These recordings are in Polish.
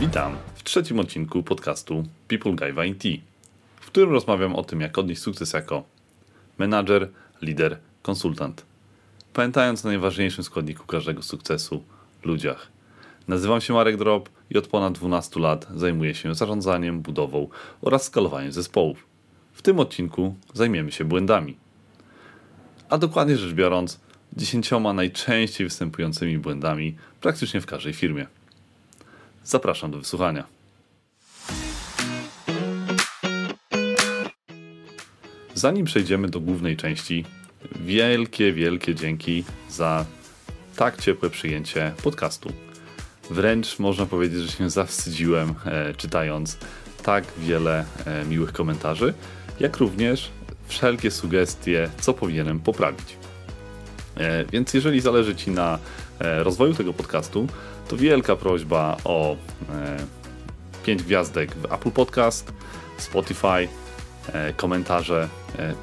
Witam w trzecim odcinku podcastu People Guy IT, w którym rozmawiam o tym, jak odnieść sukces jako menadżer, lider, konsultant. Pamiętając o najważniejszym składniku każdego sukcesu ludziach. Nazywam się Marek Drop i od ponad 12 lat zajmuję się zarządzaniem, budową oraz skalowaniem zespołów. W tym odcinku zajmiemy się błędami. A dokładnie rzecz biorąc, dziesięcioma najczęściej występującymi błędami praktycznie w każdej firmie. Zapraszam do wysłuchania. Zanim przejdziemy do głównej części, wielkie, wielkie dzięki za tak ciepłe przyjęcie podcastu. Wręcz można powiedzieć, że się zawstydziłem e, czytając tak wiele e, miłych komentarzy, jak również wszelkie sugestie, co powinienem poprawić. E, więc jeżeli zależy Ci na e, rozwoju tego podcastu, to wielka prośba o 5 e, gwiazdek w Apple Podcast, Spotify, komentarze.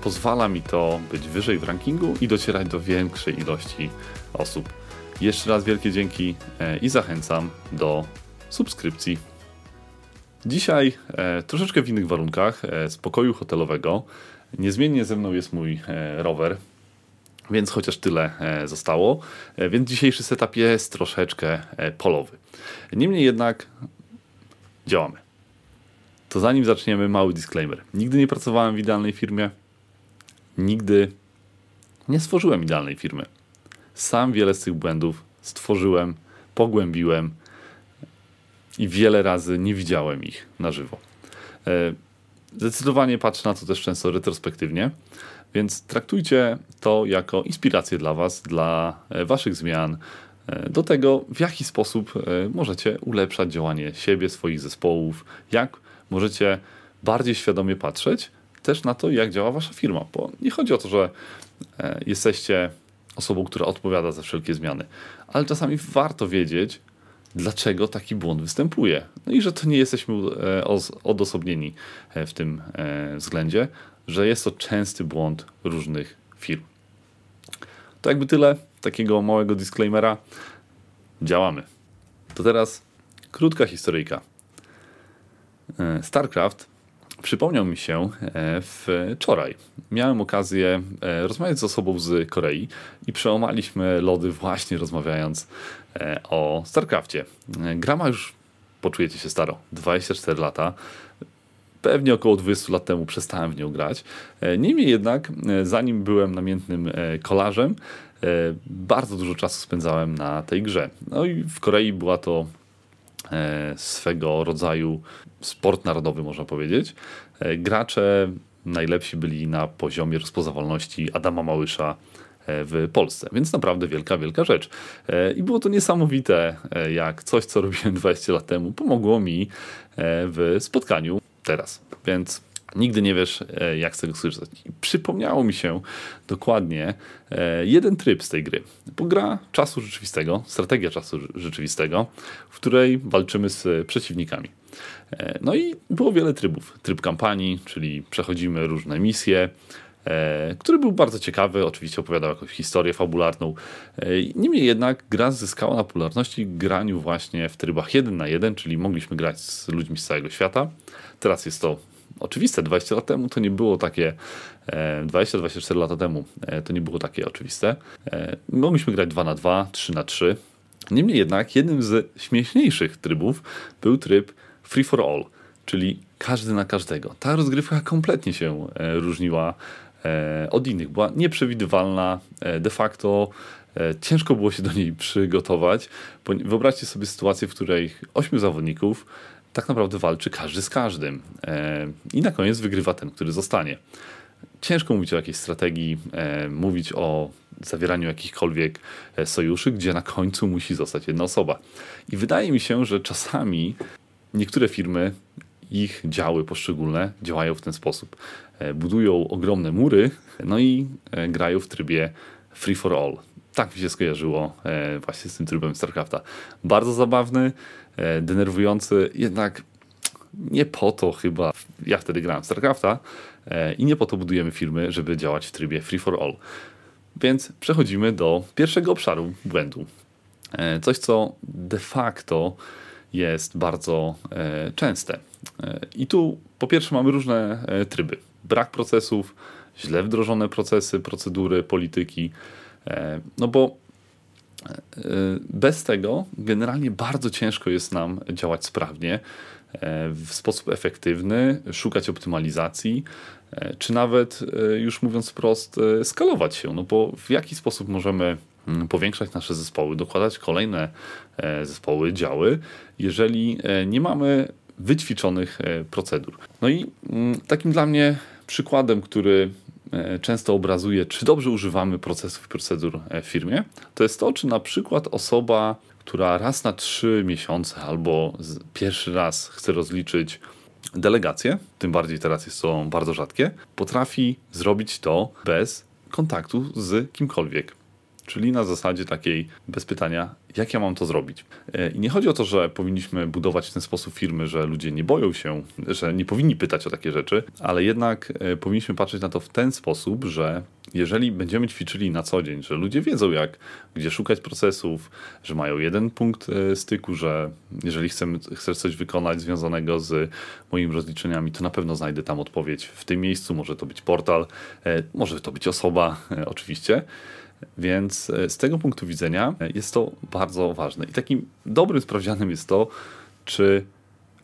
Pozwala mi to być wyżej w rankingu i docierać do większej ilości osób. Jeszcze raz wielkie dzięki i zachęcam do subskrypcji. Dzisiaj troszeczkę w innych warunkach, z pokoju hotelowego. Niezmiennie ze mną jest mój rower, więc chociaż tyle e, zostało. E, więc dzisiejszy setup jest troszeczkę e, polowy. Niemniej jednak działamy. To zanim zaczniemy, mały disclaimer. Nigdy nie pracowałem w idealnej firmie. Nigdy nie stworzyłem idealnej firmy. Sam wiele z tych błędów stworzyłem, pogłębiłem i wiele razy nie widziałem ich na żywo. Zdecydowanie patrzę na to też często retrospektywnie, więc traktujcie to jako inspirację dla Was, dla e, Waszych zmian, e, do tego, w jaki sposób e, możecie ulepszać działanie siebie, swoich zespołów, jak możecie bardziej świadomie patrzeć też na to, jak działa Wasza firma. Bo nie chodzi o to, że jesteście osobą, która odpowiada za wszelkie zmiany, ale czasami warto wiedzieć, dlaczego taki błąd występuje. No i że to nie jesteśmy odosobnieni w tym względzie, że jest to częsty błąd różnych firm. To jakby tyle takiego małego disclaimera. Działamy. To teraz krótka historyjka. E, StarCraft przypomniał mi się e, wczoraj. Miałem okazję e, rozmawiać z osobą z Korei i przełamaliśmy lody właśnie rozmawiając o StarCraftie. Gra ma już, poczujecie się staro, 24 lata pewnie około 20 lat temu przestałem w nią grać. E, niemniej jednak, e, zanim byłem namiętnym e, kolarzem, bardzo dużo czasu spędzałem na tej grze. No i w Korei była to swego rodzaju sport narodowy, można powiedzieć. Gracze najlepsi byli na poziomie rozpoznawalności Adama Małysza w Polsce. Więc naprawdę wielka, wielka rzecz. I było to niesamowite, jak coś, co robiłem 20 lat temu, pomogło mi w spotkaniu teraz. Więc nigdy nie wiesz, e, jak z tego skorzystać. Przypomniało mi się dokładnie e, jeden tryb z tej gry. Bo gra czasu rzeczywistego, strategia czasu rzeczywistego, w której walczymy z przeciwnikami. E, no i było wiele trybów. Tryb kampanii, czyli przechodzimy różne misje, który był bardzo ciekawy, oczywiście opowiadał jakąś historię fabularną. Niemniej jednak gra zyskała na popularności graniu właśnie w trybach 1 na 1, czyli mogliśmy grać z ludźmi z całego świata. Teraz jest to oczywiste. 20 lat temu to nie było takie, 20-24 e, lata temu e, to nie było takie oczywiste. E, mogliśmy grać 2 na 2, 3 na 3. Niemniej jednak jednym z śmieszniejszych trybów był tryb free for all, czyli każdy na każdego. Ta rozgrywka kompletnie się różniła od innych. Była nieprzewidywalna, de facto ciężko było się do niej przygotować. Wyobraźcie sobie sytuację, w której ośmiu zawodników tak naprawdę walczy każdy z każdym. E, I na koniec wygrywa ten, który zostanie. Ciężko mówić o jakiejś strategii, e, mówić o zawieraniu jakichkolwiek e, sojuszy, gdzie na końcu musi zostać jedna osoba. I wydaje mi się, że czasami niektóre firmy, ich działy poszczególne działają w ten sposób. Budują ogromne mury, no i grają w trybie free for all. Tak mi się skojarzyło właśnie z tym trybem StarCrafta. Bardzo zabawny, denerwujący, jednak nie po to chyba ja wtedy grałem StarCrafta e, i nie po to budujemy firmy, żeby działać w trybie free for all. Więc przechodzimy do pierwszego obszaru błędu. E, coś, co de facto jest bardzo częste. I tu po pierwsze mamy różne tryby. Brak procesów, źle wdrożone procesy, procedury, polityki. No bo bez tego generalnie bardzo ciężko jest nam działać sprawnie, w sposób efektywny, szukać optymalizacji, czy nawet, już mówiąc wprost, skalować się. No bo w jaki sposób możemy mm, powiększać nasze zespoły, dokładać kolejne zespoły, działy, jeżeli nie mamy wyćwiczonych procedur. No i mm, takim dla mnie przykładem, który E, często obrazuje, czy dobrze używamy procesów i procedur e, w firmie, to jest to, czy na przykład osoba, która raz na trzy miesiące albo pierwszy raz chce rozliczyć delegację, tym bardziej teraz jest to bardzo rzadkie, potrafi zrobić to bez kontaktu z kimkolwiek. Czyli na zasadzie takiej bez pytania, jak ja mam to zrobić. E, I nie chodzi o to, że powinniśmy budować w ten sposób firmy, że ludzie nie boją się, że nie powinni pytać o takie rzeczy, ale jednak e, powinniśmy patrzeć na to w ten sposób, że jeżeli będziemy ćwiczyli na co dzień, że ludzie wiedzą jak, gdzie szukać procesów, że mają jeden punkt e, styku, że jeżeli chcemy, chcesz coś wykonać związanego z moimi rozliczeniami, to na pewno znajdę tam odpowiedź w tym miejscu, może to być portal, może to być osoba, oczywiście. Więc e, z tego punktu widzenia e, jest to bardzo ważne. I takim dobrym sprawdzianem jest to, czy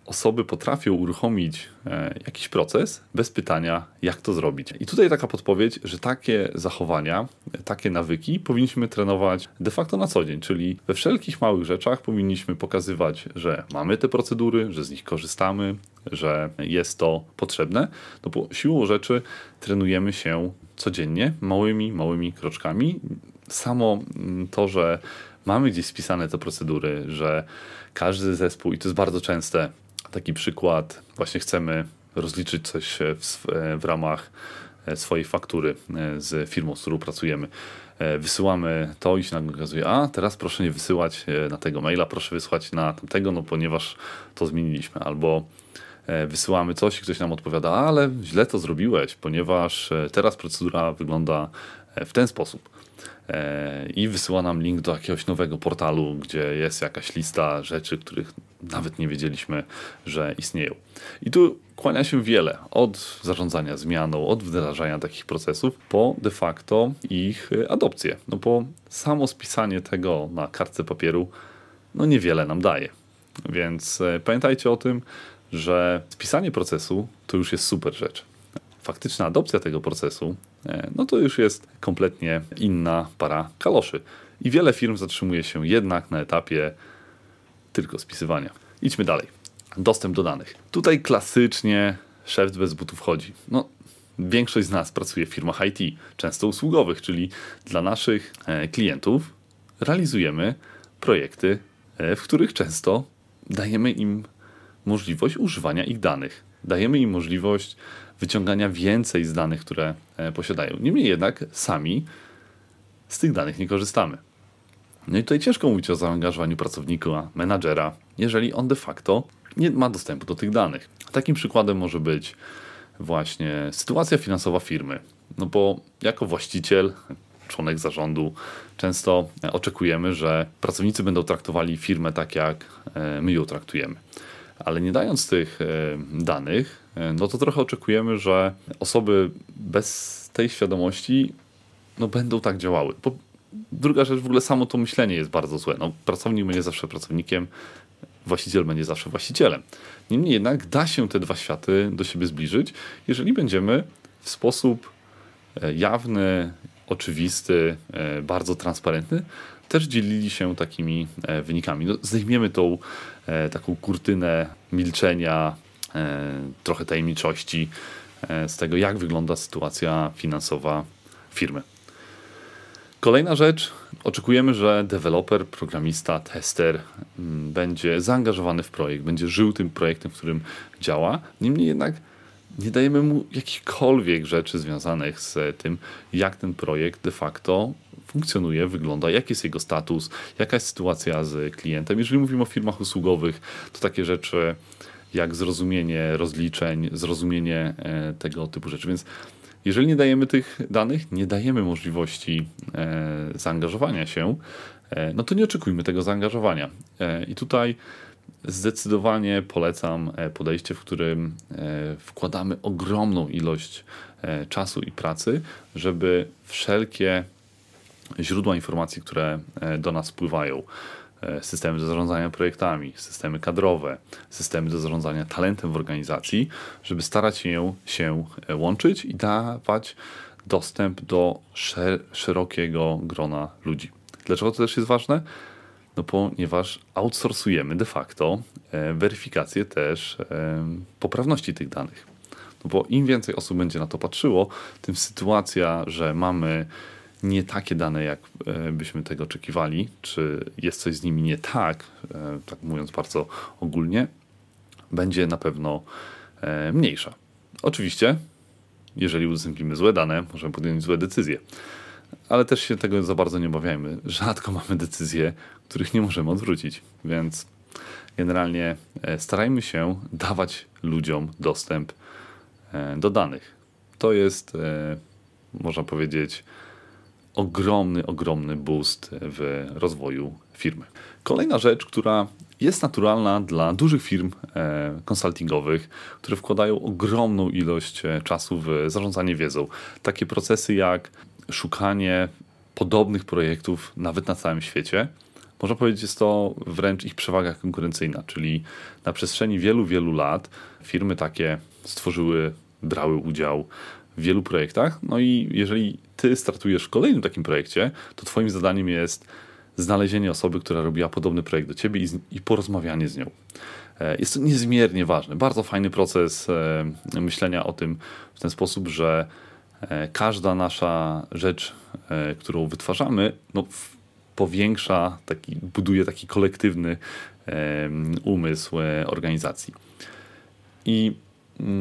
osoby potrafią uruchomić e, jakiś proces bez pytania, jak to zrobić. I tutaj taka podpowiedź, że takie zachowania, takie nawyki powinniśmy trenować de facto na co dzień, czyli we wszelkich małych rzeczach powinniśmy pokazywać, że mamy te procedury, że z nich korzystamy, że jest to potrzebne, no bo siłą rzeczy trenujemy się codziennie, małymi, małymi kroczkami. Samo mm, to, że mamy gdzieś spisane te procedury, że każdy zespół, i to jest bardzo częste, taki przykład, właśnie chcemy rozliczyć coś w, w ramach e, swojej faktury e, z firmą, z którą pracujemy. E, wysyłamy to i się nagle okazuje, a teraz proszę nie wysyłać na tego maila, proszę wysłać na tamtego, no ponieważ to zmieniliśmy. Albo wysyłamy coś i ktoś nam odpowiada, ale źle to zrobiłeś, ponieważ teraz procedura wygląda w ten sposób. I wysyła nam link do jakiegoś nowego portalu, gdzie jest jakaś lista rzeczy, których nawet nie wiedzieliśmy, że istnieją. I tu kłania się wiele, od zarządzania zmianą, od wdrażania takich procesów, po de facto ich adopcję. No bo samo spisanie tego na kartce papieru, no niewiele nam daje. Więc e, pamiętajcie o tym, że spisanie procesu to już jest super rzecz. Faktyczna adopcja tego procesu, e, no to już jest kompletnie inna para kaloszy. I wiele firm zatrzymuje się jednak na etapie tylko spisywania. Idźmy dalej. Dostęp do danych. Tutaj klasycznie szef bez butów chodzi. No, większość z nas pracuje w firmach IT, często usługowych, czyli dla naszych e, klientów realizujemy projekty, e, w których często dajemy im możliwość używania ich danych. Dajemy im możliwość wyciągania więcej z danych, które e, posiadają. Niemniej jednak sami z tych danych nie korzystamy. No i tutaj ciężko mówić o zaangażowaniu pracownika, menadżera, jeżeli on de facto nie ma dostępu do tych danych. Takim przykładem może być właśnie sytuacja finansowa firmy. No bo jako właściciel, członek zarządu, często oczekujemy, że pracownicy będą traktowali firmę tak, jak e, my ją traktujemy. Ale nie dając tych e, danych, e, no to trochę oczekujemy, że osoby bez tej świadomości no, będą tak działały. Bo druga rzecz, w ogóle samo to myślenie jest bardzo złe. No, pracownik będzie zawsze pracownikiem, właściciel będzie zawsze właścicielem. Niemniej jednak da się te dwa światy do siebie zbliżyć, jeżeli będziemy w sposób e, jawny, oczywisty, bardzo transparentny też dzielili się takimi e, wynikami. No, zdejmiemy tą taką kurtynę milczenia, trochę tajemniczości z tego, jak wygląda sytuacja finansowa firmy. Kolejna rzecz, oczekujemy, że deweloper, programista, tester mm, będzie zaangażowany w projekt, będzie żył tym projektem, w którym działa. Niemniej jednak nie dajemy mu jakichkolwiek rzeczy związanych z tym, jak ten projekt de facto funkcjonuje, wygląda, jaki jest jego status, jaka jest sytuacja z klientem. Jeżeli mówimy o firmach usługowych, to takie rzeczy jak zrozumienie rozliczeń, zrozumienie e, tego typu rzeczy. Więc jeżeli nie dajemy tych danych, nie dajemy możliwości e, zaangażowania się, e, no to nie oczekujmy tego zaangażowania. I tutaj zdecydowanie polecam podejście, w którym wkładamy ogromną ilość czasu i pracy, żeby wszelkie źródła informacji, które do nas wpływają, E, systemy do zarządzania projektami, systemy kadrowe, systemy do zarządzania talentem w organizacji, żeby starać się się e, łączyć i dawać dostęp do szer szerokiego grona ludzi. Dlaczego to też jest ważne? No ponieważ outsourcujemy de facto e, weryfikację też poprawności tych danych. No bo im więcej osób będzie na to patrzyło, tym sytuacja, że mamy nie takie dane, jak e, byśmy tego oczekiwali, czy jest coś z nimi nie tak, e, tak mówiąc bardzo ogólnie, będzie na pewno e, mniejsza. Oczywiście, jeżeli udostępnimy złe dane, możemy podjąć złe decyzje. Ale też się tego za bardzo nie obawiajmy. Rzadko mamy decyzje, których nie możemy odwrócić, więc generalnie starajmy się dawać ludziom dostęp do danych. To jest, można powiedzieć, ogromny, ogromny boost w rozwoju firmy. Kolejna rzecz, która jest naturalna dla dużych firm e, konsultingowych, które wkładają ogromną ilość e, czasu w zarządzanie wiedzą. Takie procesy jak szukanie podobnych projektów nawet na całym świecie. Można powiedzieć, jest to wręcz ich przewaga konkurencyjna, czyli na przestrzeni wielu, wielu lat firmy takie stworzyły, brały udział w wielu projektach. No i jeżeli ty startujesz w kolejnym takim projekcie, to twoim zadaniem jest znalezienie osoby, która robiła podobny projekt do ciebie i, z, i porozmawianie z nią. E, jest to niezmiernie ważne. Bardzo fajny proces e, myślenia o tym w ten sposób, że e, każda nasza rzecz, którą wytwarzamy, no, powiększa, taki, buduje taki kolektywny umysł organizacji. I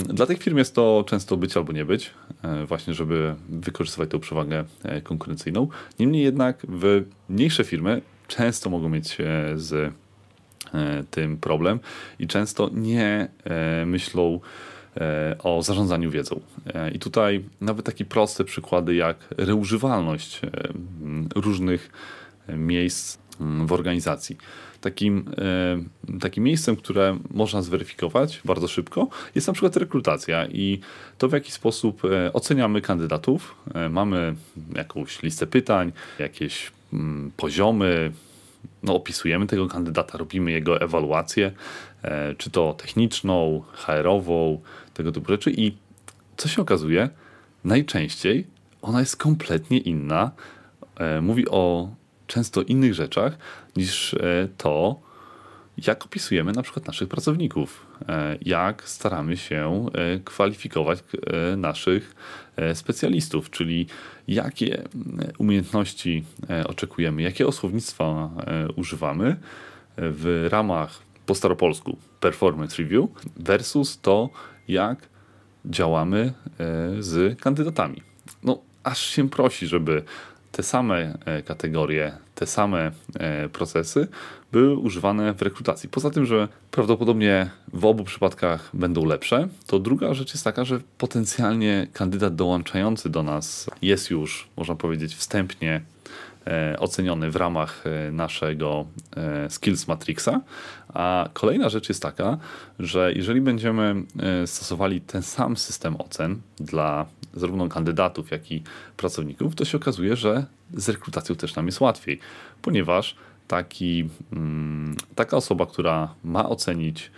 dla tych firm jest to często być albo nie być, e, właśnie żeby wykorzystywać tę przewagę e, konkurencyjną. Niemniej jednak w mniejsze firmy często mogą mieć e, z tym problem i często nie myślą o zarządzaniu wiedzą. I tutaj nawet takie proste przykłady jak reużywalność różnych miejsc w organizacji takim, e, takim miejscem, które można zweryfikować bardzo szybko, jest na przykład rekrutacja i to w jaki sposób e, oceniamy kandydatów. E, mamy jakąś listę pytań, jakieś mm, poziomy, no, opisujemy tego kandydata, robimy jego ewaluację, czy to techniczną, HR-ową, tego typu rzeczy i co się okazuje, najczęściej ona jest kompletnie inna. Mówi o często innych rzeczach niż e, to, jak opisujemy na przykład naszych pracowników, e, jak staramy się e, kwalifikować naszych specjalistów, czyli jakie umiejętności oczekujemy, jakie słownictwa używamy w ramach po staropolsku performance review versus to, jak działamy z kandydatami. No, aż się prosi, żeby te same e, kategorie, te same e, procesy były używane w rekrutacji. Poza tym, że prawdopodobnie w obu przypadkach będą lepsze, to druga rzecz jest taka, że potencjalnie kandydat dołączający do nas jest już, można powiedzieć, wstępnie oceniony w ramach e, naszego e, Skills Matrixa. A kolejna rzecz jest taka, że jeżeli będziemy stosowali ten sam system ocen dla zarówno kandydatów, jak i pracowników, to się okazuje, że z rekrutacją też nam jest łatwiej, ponieważ taki, mm, taka osoba, która ma ocenić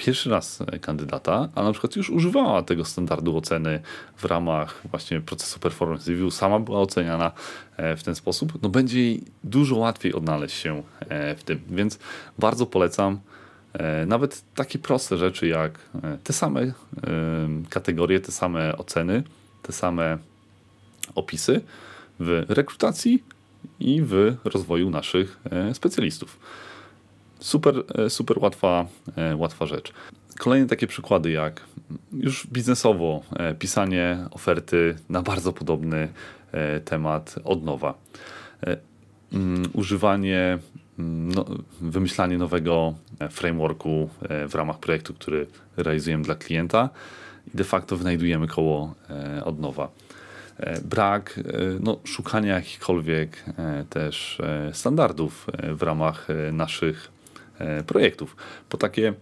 pierwszy raz e, kandydata, a na przykład już używała tego standardu oceny w ramach właśnie procesu performance review, sama była oceniana e, w ten sposób, no będzie jej dużo łatwiej odnaleźć się e, w tym. Więc bardzo polecam nawet takie proste rzeczy jak te same kategorie, te same oceny, te same opisy w rekrutacji i w rozwoju naszych specjalistów. Super, e, super łatwa, e, łatwa rzecz. Kolejne takie przykłady jak już biznesowo e, pisanie oferty na bardzo podobny temat od nowa. Mm, używanie, mm, no, wymyślanie nowego frameworku w ramach projektu, który realizujemy dla klienta i de facto wynajdujemy koło od nowa. Brak no, szukania jakichkolwiek też standardów w ramach naszych projektów. Po takie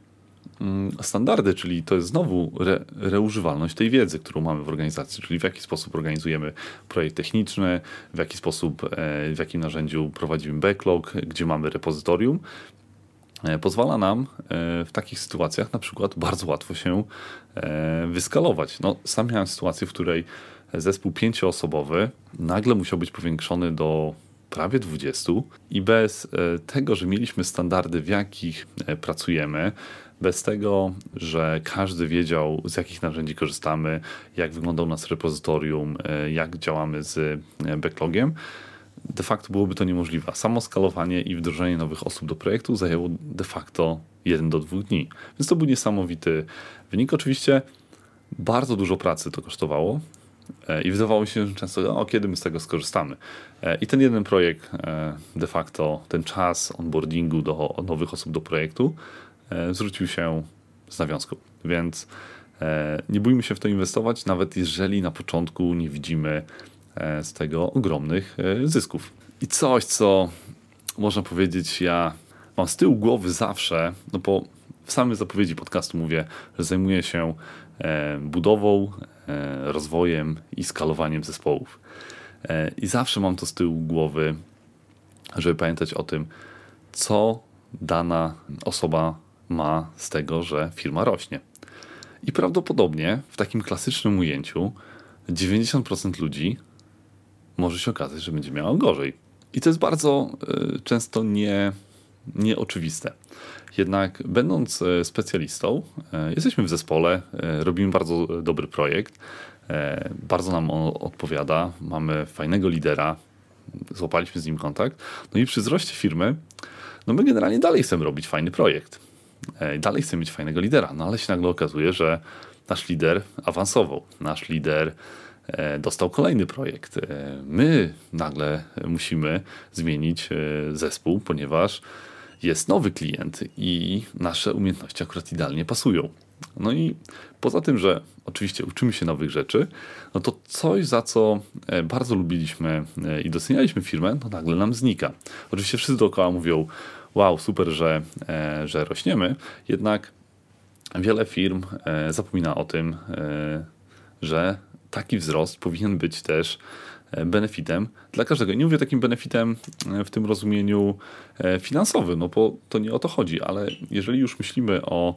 mm, standardy, czyli to jest znowu re, reużywalność tej wiedzy, którą mamy w organizacji, czyli w jaki sposób organizujemy projekt techniczny, w jaki sposób, w jakim narzędziu prowadzimy backlog, gdzie mamy repozytorium, E, pozwala nam e, w takich sytuacjach na przykład bardzo łatwo się e, wyskalować. No, sam miałem sytuację, w której zespół pięcioosobowy nagle musiał być powiększony do prawie 20 i bez tego, że mieliśmy standardy, w jakich pracujemy, bez tego, że każdy wiedział, z jakich narzędzi korzystamy, jak wyglądał nas repozytorium, jak działamy z backlogiem, de facto byłoby to niemożliwe. Samo skalowanie i wdrożenie nowych osób do projektu zajęło de facto 1 do 2 dni. Więc to był niesamowity wynik. Oczywiście bardzo dużo pracy to kosztowało e, i wydawało się że często, o kiedy my z tego skorzystamy. E, I ten jeden projekt, e, de facto ten czas onboardingu do nowych osób do projektu zwrócił się z nawiązką. Więc nie bójmy się w to inwestować, nawet jeżeli na początku nie widzimy E, z tego ogromnych e, zysków. I coś, co można powiedzieć, ja mam z tyłu głowy zawsze, no bo w samej zapowiedzi podcastu mówię, że zajmuję się e, budową, rozwojem i skalowaniem zespołów. I zawsze mam to z tyłu głowy, żeby pamiętać o tym, co dana osoba ma z tego, że firma rośnie. I prawdopodobnie w takim klasycznym ujęciu 90% ludzi może się okazać, że będzie miała gorzej. I to jest bardzo y, często nie, nieoczywiste. Jednak będąc e, specjalistą, e, jesteśmy w zespole, robimy bardzo dobry projekt, bardzo nam on odpowiada, mamy fajnego lidera, złapaliśmy z nim kontakt. No i przy wzroście firmy, no my generalnie dalej chcemy robić fajny projekt. Dalej chcemy mieć fajnego lidera, no ale się nagle okazuje, że nasz lider awansował, nasz lider E, dostał kolejny projekt. E, my nagle musimy zmienić e, zespół, ponieważ jest nowy klient i nasze umiejętności akurat idealnie pasują. No i poza tym, że oczywiście uczymy się nowych rzeczy, no to coś, za co bardzo lubiliśmy i docenialiśmy firmę, no nagle nam znika. Oczywiście wszyscy dookoła mówią, wow, super, że, że rośniemy, jednak wiele firm zapomina o tym, że taki wzrost powinien być też e, benefitem dla każdego. Nie mówię takim benefitem e, w tym rozumieniu e, finansowym, no bo to nie o to chodzi, ale jeżeli już myślimy o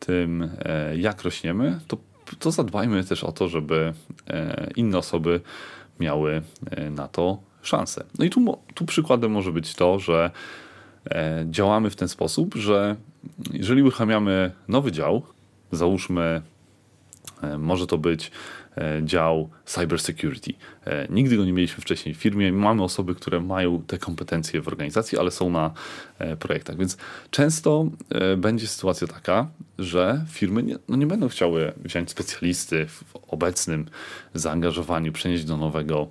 tym, jak rośniemy, to, to zadbajmy też o to, żeby inne osoby miały na to szansę. No i tu, tu przykładem może być to, że działamy w ten sposób, że jeżeli uruchamiamy nowy dział, załóżmy, może to być E, dział cybersecurity. E, nigdy go nie mieliśmy wcześniej w firmie. Mamy osoby, które mają te kompetencje w organizacji, ale są na e, projektach. Więc często będzie sytuacja taka, że firmy nie, no nie będą chciały wziąć specjalisty w obecnym zaangażowaniu, przenieść do nowego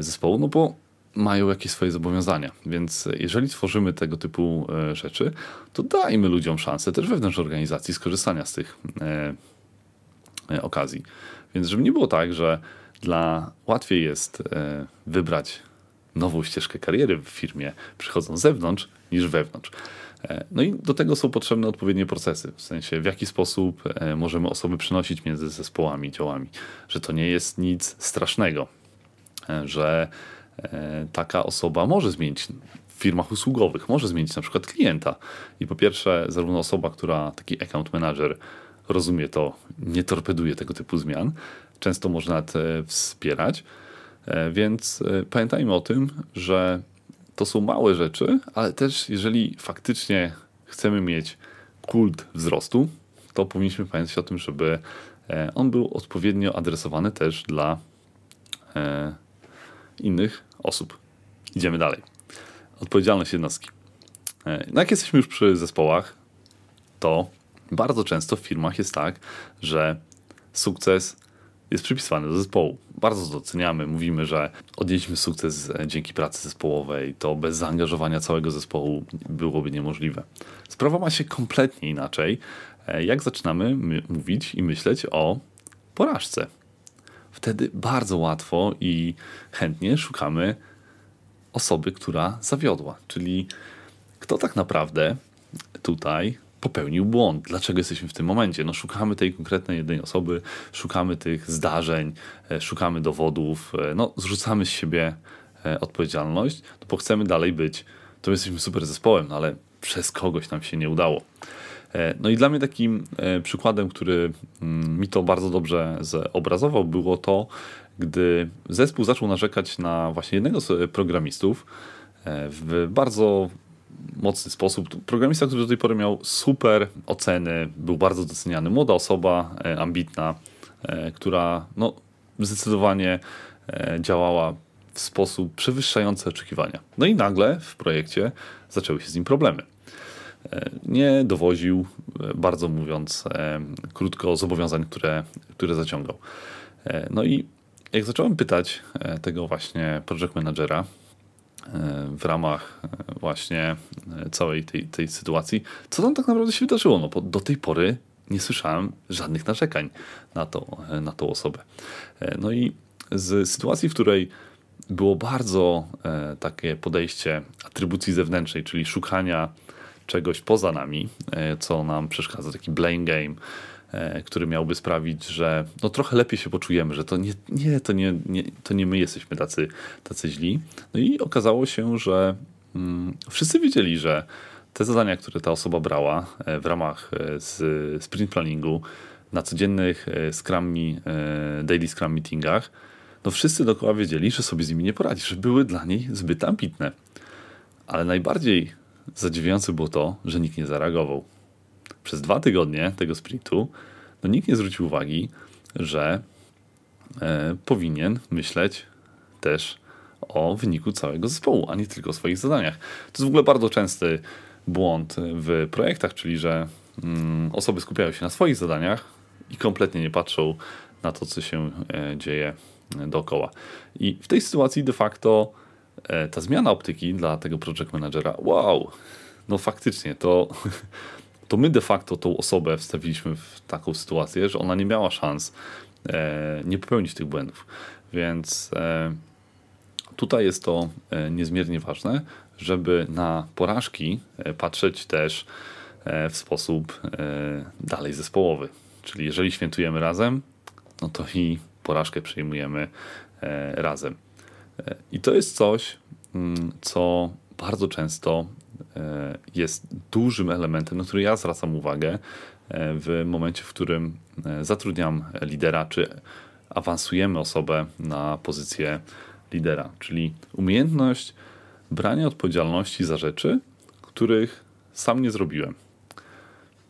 zespołu, no bo mają jakieś swoje zobowiązania. Więc jeżeli tworzymy tego typu rzeczy, to dajmy ludziom szansę też wewnątrz organizacji skorzystania z tych okazji. Więc żeby nie było tak, że dla łatwiej jest e, wybrać nową ścieżkę kariery w firmie, przychodząc z zewnątrz, niż wewnątrz. E, no i do tego są potrzebne odpowiednie procesy, w sensie w jaki sposób e, możemy osoby przynosić między zespołami, działami, że to nie jest nic strasznego, że taka osoba może zmienić w firmach usługowych, może zmienić na przykład klienta. I po pierwsze, zarówno osoba, która taki account manager rozumie to, nie torpeduje tego typu zmian. Często można nawet wspierać. E, więc e, pamiętajmy o tym, że to są małe rzeczy, ale też jeżeli faktycznie chcemy mieć kult wzrostu, to powinniśmy pamiętać o tym, żeby e, on był odpowiednio adresowany też dla innych osób. Idziemy dalej. Odpowiedzialność jednostki. No jak jesteśmy już przy zespołach, to bardzo często w firmach jest tak, że sukces jest przypisywany do zespołu. Bardzo doceniamy, mówimy, że odnieśliśmy sukces dzięki pracy zespołowej, to bez zaangażowania całego zespołu byłoby niemożliwe. Sprawa ma się kompletnie inaczej, e, jak zaczynamy mówić i myśleć o porażce. Wtedy bardzo łatwo i chętnie szukamy osoby, która zawiodła, czyli kto tak naprawdę tutaj popełnił błąd. Dlaczego jesteśmy w tym momencie? No, szukamy tej konkretnej jednej osoby, szukamy tych zdarzeń, e, szukamy dowodów, e, no, zrzucamy z siebie e, odpowiedzialność, no, bo chcemy dalej być. To jesteśmy super zespołem, no, ale przez kogoś nam się nie udało. No i dla mnie takim przykładem, który mm, mi to bardzo dobrze zobrazował, było to, gdy zespół zaczął narzekać na właśnie jednego z programistów w bardzo mocny sposób. Programista, który do tej pory miał super oceny, był bardzo doceniany. Młoda osoba, e, ambitna, e, która no, zdecydowanie e, działała w sposób przewyższający oczekiwania. No i nagle w projekcie zaczęły się z nim problemy. Nie dowoził, bardzo mówiąc krótko, zobowiązań, które, które zaciągał. No i jak zacząłem pytać tego właśnie project managera, w ramach e, właśnie e, całej tej, tej sytuacji, co tam tak naprawdę się wydarzyło. No, bo do tej pory nie słyszałem żadnych narzekań na, to, na tą osobę. No i z sytuacji, w której było bardzo takie podejście atrybucji zewnętrznej, czyli szukania czegoś poza nami, co nam przeszkadza, taki blame game, E, który miałby sprawić, że no trochę lepiej się poczujemy, że to nie, nie, to nie, nie, to nie my jesteśmy tacy, tacy źli. No i okazało się, że mm, wszyscy wiedzieli, że te zadania, które ta osoba brała e, w ramach e, z sprint planningu na codziennych Scrum, daily Scrum meetingach, no wszyscy dookoła wiedzieli, że sobie z nimi nie poradzi, że były dla niej zbyt ambitne. Ale najbardziej zadziwiające było to, że nikt nie zareagował przez dwa tygodnie tego sprintu no nikt nie zwrócił uwagi, że e, powinien myśleć też o wyniku całego zespołu, a nie tylko o swoich zadaniach. To jest w ogóle bardzo częsty błąd w projektach, czyli że mm, osoby skupiają się na swoich zadaniach i kompletnie nie patrzą na to, co się e, dzieje dookoła. I w tej sytuacji de facto e, ta zmiana optyki dla tego project managera, wow, no faktycznie to to my de facto tą osobę wstawiliśmy w taką sytuację, że ona nie miała szans e, nie popełnić tych błędów. Więc e, tutaj jest to e, niezmiernie ważne, żeby na porażki patrzeć też w sposób dalej zespołowy. Czyli jeżeli świętujemy razem, no to i porażkę przyjmujemy razem. I to jest coś, mm, co bardzo często jest dużym elementem, na który ja zwracam uwagę e, w momencie, w którym e, zatrudniam lidera, czy awansujemy osobę na pozycję lidera, czyli umiejętność brania odpowiedzialności za rzeczy, których sam nie zrobiłem.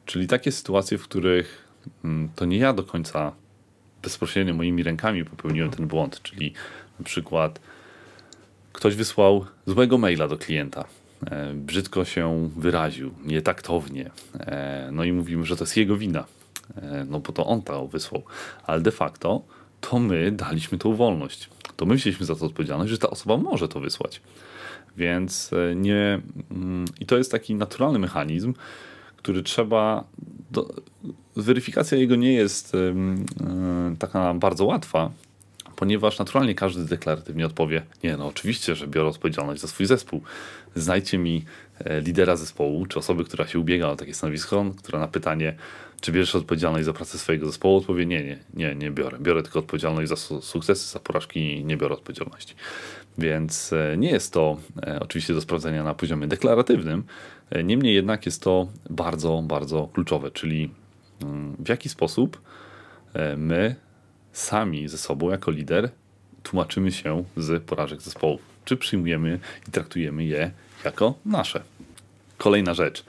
Czyli takie sytuacje, w których mm, to nie ja do końca bezpośrednio moimi rękami popełniłem ten błąd, czyli na przykład ktoś wysłał złego maila do klienta, E, brzydko się wyraził, nietaktownie. E, no i mówimy, że to jest jego wina, e, no bo to on to wysłał. Ale de facto to my daliśmy tą wolność. To my wzięliśmy za to odpowiedzialność, że ta osoba może to wysłać. Więc nie. Mm, I to jest taki naturalny mechanizm, który trzeba. Do, weryfikacja jego nie jest taka bardzo łatwa, ponieważ naturalnie każdy deklaratywnie odpowie: Nie, no oczywiście, że biorę odpowiedzialność za swój zespół. Znajdźcie mi e, lidera zespołu, czy osoby, która się ubiega o takie stanowisko, która na pytanie, czy bierzesz odpowiedzialność za pracę swojego zespołu, odpowie: Nie, nie, nie, nie biorę. Biorę tylko odpowiedzialność za su sukcesy, za porażki, nie biorę odpowiedzialności. Więc e, nie jest to e, oczywiście do sprawdzenia na poziomie deklaratywnym, niemniej jednak jest to bardzo, bardzo kluczowe, czyli mm, w jaki sposób my sami ze sobą jako lider tłumaczymy się z porażek zespołów. Czy przyjmujemy i traktujemy je jako nasze. Kolejna rzecz.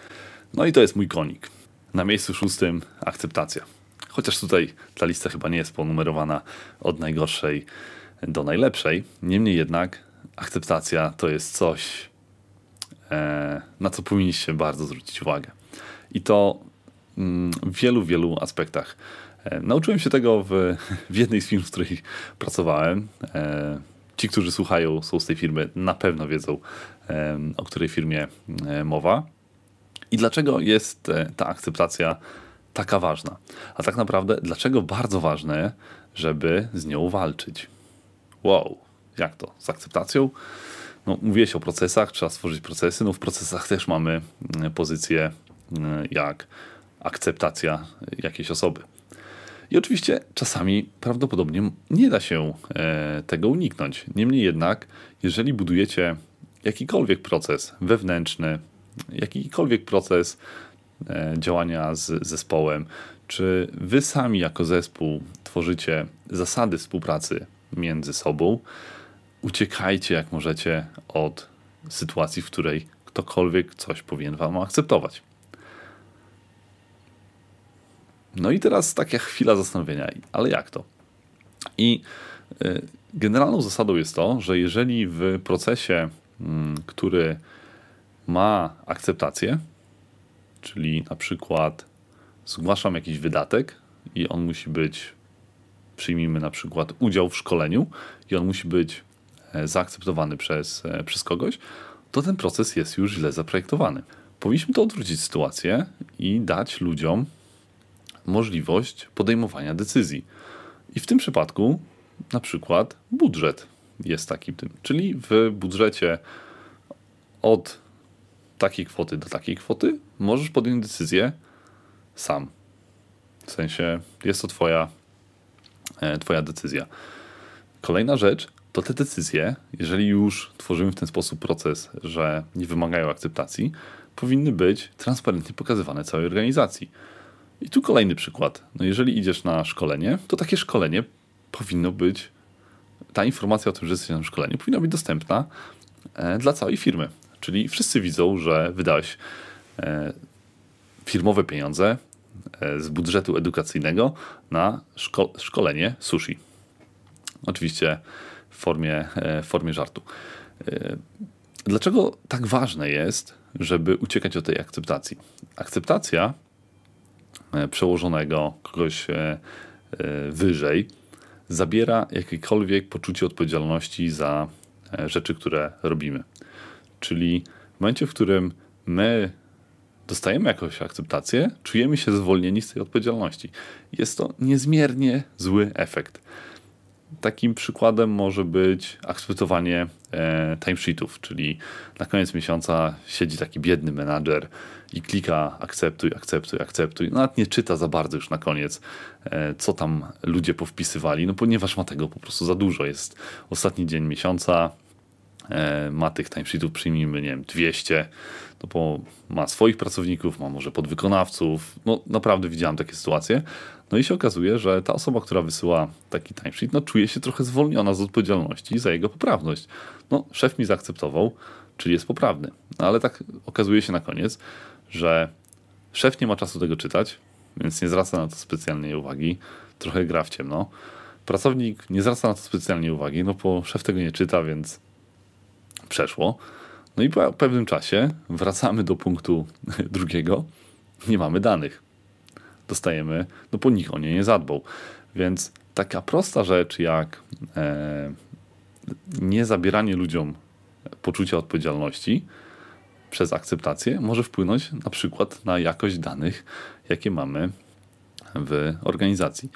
No i to jest mój konik. Na miejscu szóstym akceptacja. Chociaż tutaj ta lista chyba nie jest ponumerowana od najgorszej do najlepszej. Niemniej jednak akceptacja to jest coś, e, na co powinniście bardzo zwrócić uwagę. I to mm, w wielu, wielu aspektach. E, nauczyłem się tego w, w jednej z firm, w której pracowałem. E, ci, którzy słuchają, są z tej firmy, na pewno wiedzą, e, o której firmie mowa. I dlaczego jest ta akceptacja taka ważna? A tak naprawdę, dlaczego bardzo ważne, żeby z nią walczyć? Wow, jak to? Z akceptacją? No, mówiłeś o procesach, trzeba stworzyć procesy. No, w procesach też mamy mm, pozycję mm, jak akceptacja jakiejś osoby. I oczywiście czasami prawdopodobnie nie da się e, tego uniknąć. Niemniej jednak, jeżeli budujecie jakikolwiek proces wewnętrzny, jakikolwiek proces e, działania z zespołem, czy wy sami jako zespół tworzycie zasady współpracy między sobą, uciekajcie jak możecie od sytuacji, w której ktokolwiek coś powinien wam akceptować. No i teraz taka chwila zastanowienia, ale jak to? I y, generalną zasadą jest to, że jeżeli w procesie, mm, który ma akceptację, czyli na przykład zgłaszam jakiś wydatek i on musi być, przyjmijmy na przykład udział w szkoleniu i on musi być e, zaakceptowany przez, e, przez kogoś, to ten proces jest już źle zaprojektowany. Powinniśmy to odwrócić sytuację i dać ludziom możliwość podejmowania decyzji. I w tym przypadku na przykład budżet jest takim tym. Czyli w budżecie od takiej kwoty do takiej kwoty możesz podjąć decyzję sam. W sensie jest to twoja, e, twoja decyzja. Kolejna rzecz to te decyzje, jeżeli już tworzymy w ten sposób proces, że nie wymagają akceptacji, powinny być transparentnie pokazywane całej organizacji. I tu kolejny przykład. No jeżeli idziesz na szkolenie, to takie szkolenie powinno być, ta informacja o tym, że jesteś na szkoleniu, powinna być dostępna e, dla całej firmy. Czyli wszyscy widzą, że wydałeś e, firmowe pieniądze e, z budżetu edukacyjnego na szko szkolenie sushi. Oczywiście w formie, w formie żartu. Dlaczego tak ważne jest, żeby uciekać od tej akceptacji? Akceptacja przełożonego, kogoś e, e, wyżej, zabiera jakiekolwiek poczucie odpowiedzialności za rzeczy, które robimy. Czyli w momencie, w którym my dostajemy jakąś akceptację, czujemy się zwolnieni z tej odpowiedzialności. Jest to niezmiernie zły efekt. Takim przykładem może być akceptowanie e, timesheetów, czyli na koniec miesiąca siedzi taki biedny menadżer i klika akceptuj, akceptuj, akceptuj. Nawet nie czyta za bardzo już na koniec, e, co tam ludzie powpisywali, no ponieważ ma tego po prostu za dużo. Jest ostatni dzień miesiąca, e, ma tych timesheetów, przyjmijmy, nie wiem, 200, no bo ma swoich pracowników, ma może podwykonawców. No naprawdę widziałem takie sytuacje. No i się okazuje, że ta osoba, która wysyła taki timesheet, no czuje się trochę zwolniona z odpowiedzialności za jego poprawność. No, szef mi zaakceptował, czyli jest poprawny. No, ale tak okazuje się na koniec, że szef nie ma czasu tego czytać, więc nie zwraca na to specjalnie uwagi. Trochę gra w ciemno. Pracownik nie zwraca na to specjalnie uwagi, no bo szef tego nie czyta, więc przeszło. No i po pewnym czasie wracamy do punktu drugiego. Nie mamy danych. Dostajemy, no bo nikt o nie nie zadbał. Więc taka prosta rzecz jak e, nie zabieranie ludziom poczucia odpowiedzialności przez akceptację może wpłynąć na przykład na jakość danych, jakie mamy w organizacji.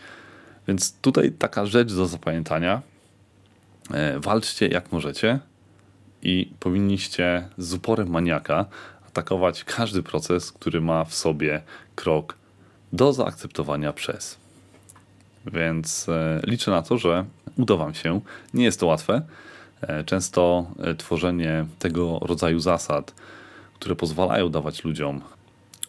Więc tutaj taka rzecz do zapamiętania. E, walczcie jak możecie i powinniście z uporem maniaka atakować każdy proces, który ma w sobie krok do zaakceptowania przez. Więc e, liczę na to, że uda Wam się. Nie jest to łatwe. E, często e, tworzenie tego rodzaju zasad, które pozwalają dawać ludziom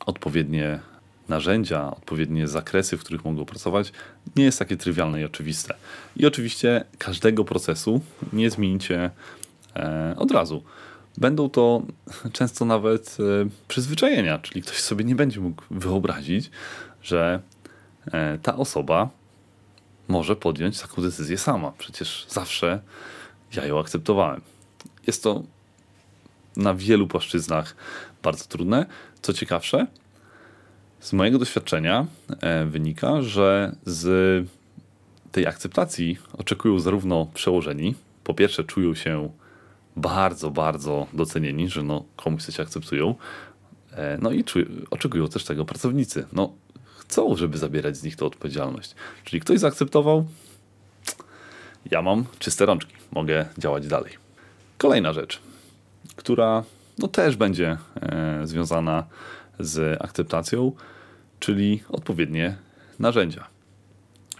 odpowiednie narzędzia, odpowiednie zakresy, w których mogą pracować, nie jest takie trywialne i oczywiste. I oczywiście każdego procesu nie zmienicie od razu. Będą to często nawet przyzwyczajenia, czyli ktoś sobie nie będzie mógł wyobrazić, że ta osoba może podjąć taką decyzję sama. Przecież zawsze ja ją akceptowałem. Jest to na wielu płaszczyznach bardzo trudne. Co ciekawsze, z mojego doświadczenia e, wynika, że z tej akceptacji oczekują zarówno przełożeni, po pierwsze czują się bardzo, bardzo docenieni, że no, komuś coś akceptują, e, no i czują, oczekują też tego pracownicy. No, chcą, żeby zabierać z nich tę odpowiedzialność. Czyli ktoś zaakceptował, ja mam czyste rączki, mogę działać dalej. Kolejna rzecz, która no, też będzie e, związana z akceptacją, czyli odpowiednie narzędzia.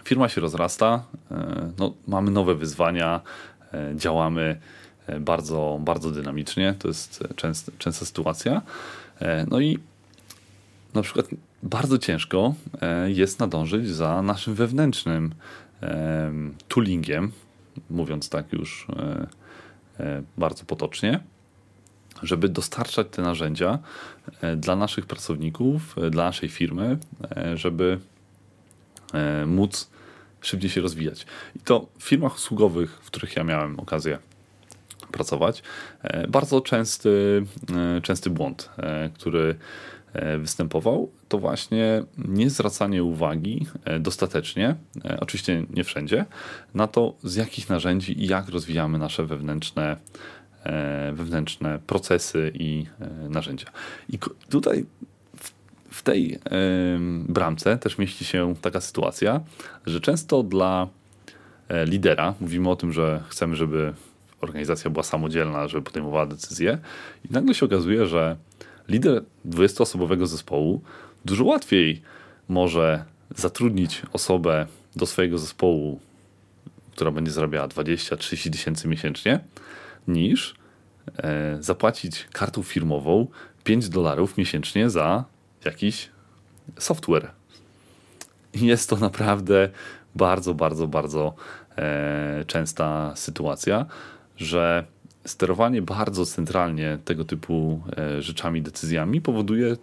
Firma się rozrasta, e, no, mamy nowe wyzwania, e, działamy e, bardzo, bardzo dynamicznie. To jest częsta, częsta sytuacja. E, no i na przykład bardzo ciężko e, jest nadążyć za naszym wewnętrznym e, toolingiem, mówiąc tak już bardzo potocznie, żeby dostarczać te narzędzia dla naszych pracowników, dla naszej firmy, żeby móc szybciej się rozwijać. I to w firmach usługowych, w których ja miałem okazję pracować, bardzo częsty, częsty błąd, który E, występował, to właśnie nie zwracanie uwagi e, dostatecznie, e, oczywiście nie wszędzie, na to, z jakich narzędzi i jak rozwijamy nasze wewnętrzne, wewnętrzne procesy i narzędzia. I tutaj w tej bramce też mieści się taka sytuacja, że często dla lidera mówimy o tym, że chcemy, żeby organizacja była samodzielna, żeby podejmowała decyzje, i nagle się okazuje, że lider 20-osobowego zespołu dużo łatwiej może zatrudnić osobę do swojego zespołu, która będzie zarabiała 20-30 tysięcy miesięcznie, niż e, zapłacić kartą firmową 5 dolarów miesięcznie za jakiś software. Jest to naprawdę bardzo, bardzo, bardzo e, częsta sytuacja, że sterowanie bardzo centralnie tego typu e, rzeczami, decyzjami powoduje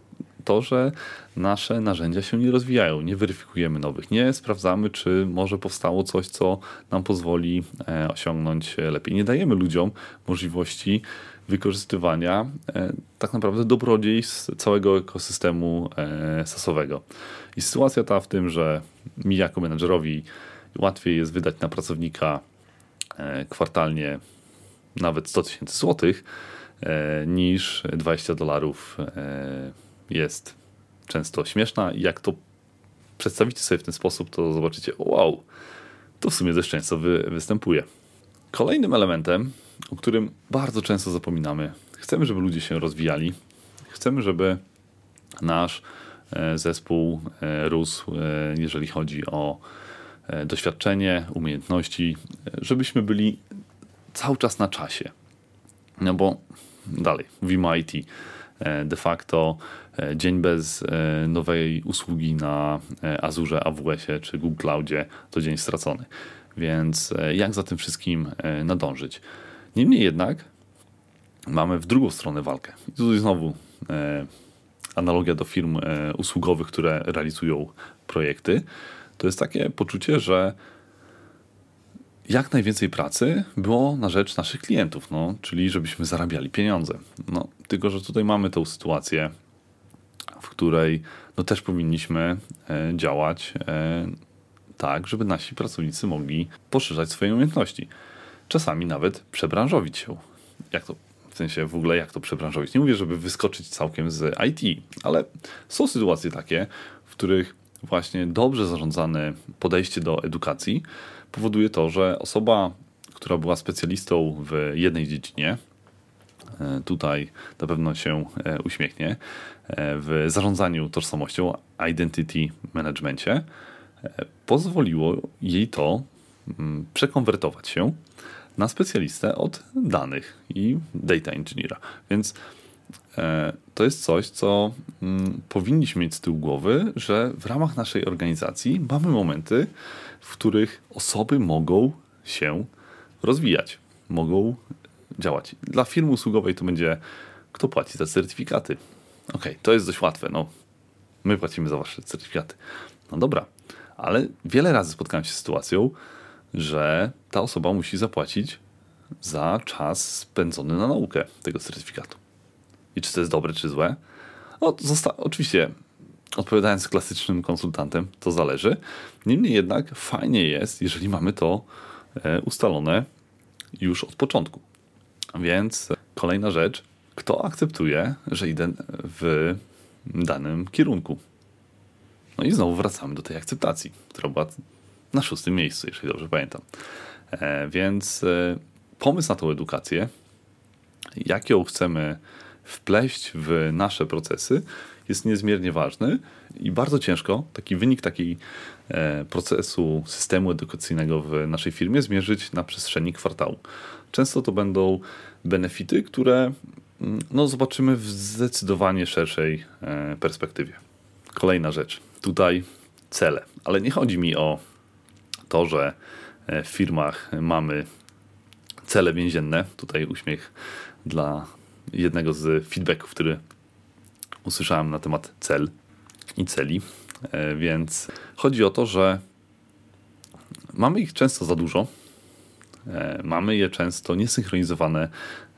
to, że nasze narzędzia się nie rozwijają, nie weryfikujemy nowych, nie sprawdzamy, czy może powstało coś, co nam pozwoli e, osiągnąć lepiej. Nie dajemy ludziom możliwości wykorzystywania e, tak naprawdę dobrodziejstw całego ekosystemu sasowego. I sytuacja ta w tym, że mi jako menedżerowi łatwiej jest wydać na pracownika kwartalnie nawet 100 tysięcy złotych, e, niż 20 dolarów e, jest często śmieszna. Jak to przedstawicie sobie w ten sposób, to zobaczycie, wow, to w sumie dość często wy, występuje. Kolejnym elementem, o którym bardzo często zapominamy, chcemy, żeby ludzie się rozwijali, chcemy, żeby nasz e, zespół rósł, jeżeli chodzi o doświadczenie, umiejętności, żebyśmy byli cały czas na czasie. No bo dalej, mówimy IT. E, de facto e, dzień bez e, nowej usługi na Azure, AWS-ie czy Google Cloudzie to dzień stracony. Więc jak za tym wszystkim nadążyć? Niemniej jednak mamy w drugą stronę walkę. I tutaj znowu analogia do firm usługowych, które realizują projekty. To jest takie poczucie, że jak najwięcej pracy było na rzecz naszych klientów, no, czyli żebyśmy zarabiali pieniądze. No, tylko, że tutaj mamy tę sytuację, w której no, też powinniśmy e, działać e, tak, żeby nasi pracownicy mogli poszerzać swoje umiejętności. Czasami nawet przebranżowić się. Jak to, w sensie w ogóle jak to przebranżowić? Nie mówię, żeby wyskoczyć całkiem z IT, ale są sytuacje takie, w których właśnie dobrze zarządzane podejście do edukacji powoduje to, że osoba, która była specjalistą w jednej dziedzinie, e, tutaj na pewno się e, uśmiechnie, e, w zarządzaniu tożsamością, identity managementie, pozwoliło jej to mm, przekonwertować się na specjalistę od danych i data engineera. Więc to jest coś, co mm, powinniśmy mieć z tyłu głowy, że w ramach naszej organizacji mamy momenty, w których osoby mogą się rozwijać, mogą działać. Dla firmy usługowej to będzie kto płaci za certyfikaty. Ok, to jest dość łatwe. No, my płacimy za wasze certyfikaty. No dobra, ale wiele razy spotkałem się z sytuacją, że ta osoba musi zapłacić za czas spędzony na naukę tego certyfikatu. I czy to jest dobre, czy złe? No, oczywiście odpowiadając klasycznym konsultantem, to zależy. Niemniej jednak fajnie jest, jeżeli mamy to e, ustalone już od początku. Więc kolejna rzecz, kto akceptuje, że idę w danym kierunku. No i znowu wracamy do tej akceptacji, która była na szóstym miejscu, jeżeli dobrze pamiętam. E, więc e, pomysł na tą edukację jak ją chcemy wpleść w nasze procesy, jest niezmiernie ważny i bardzo ciężko taki wynik takiego e, procesu systemu edukacyjnego w naszej firmie zmierzyć na przestrzeni kwartału. Często to będą benefity, które mm, no, zobaczymy w zdecydowanie szerszej e, perspektywie. Kolejna rzecz. Tutaj cele. Ale nie chodzi mi o to, że e, w firmach mamy cele więzienne. Tutaj uśmiech dla jednego z feedbacków, który usłyszałem na temat cel i celi. E, więc chodzi o to, że mamy ich często za dużo. E, mamy je często niesynchronizowane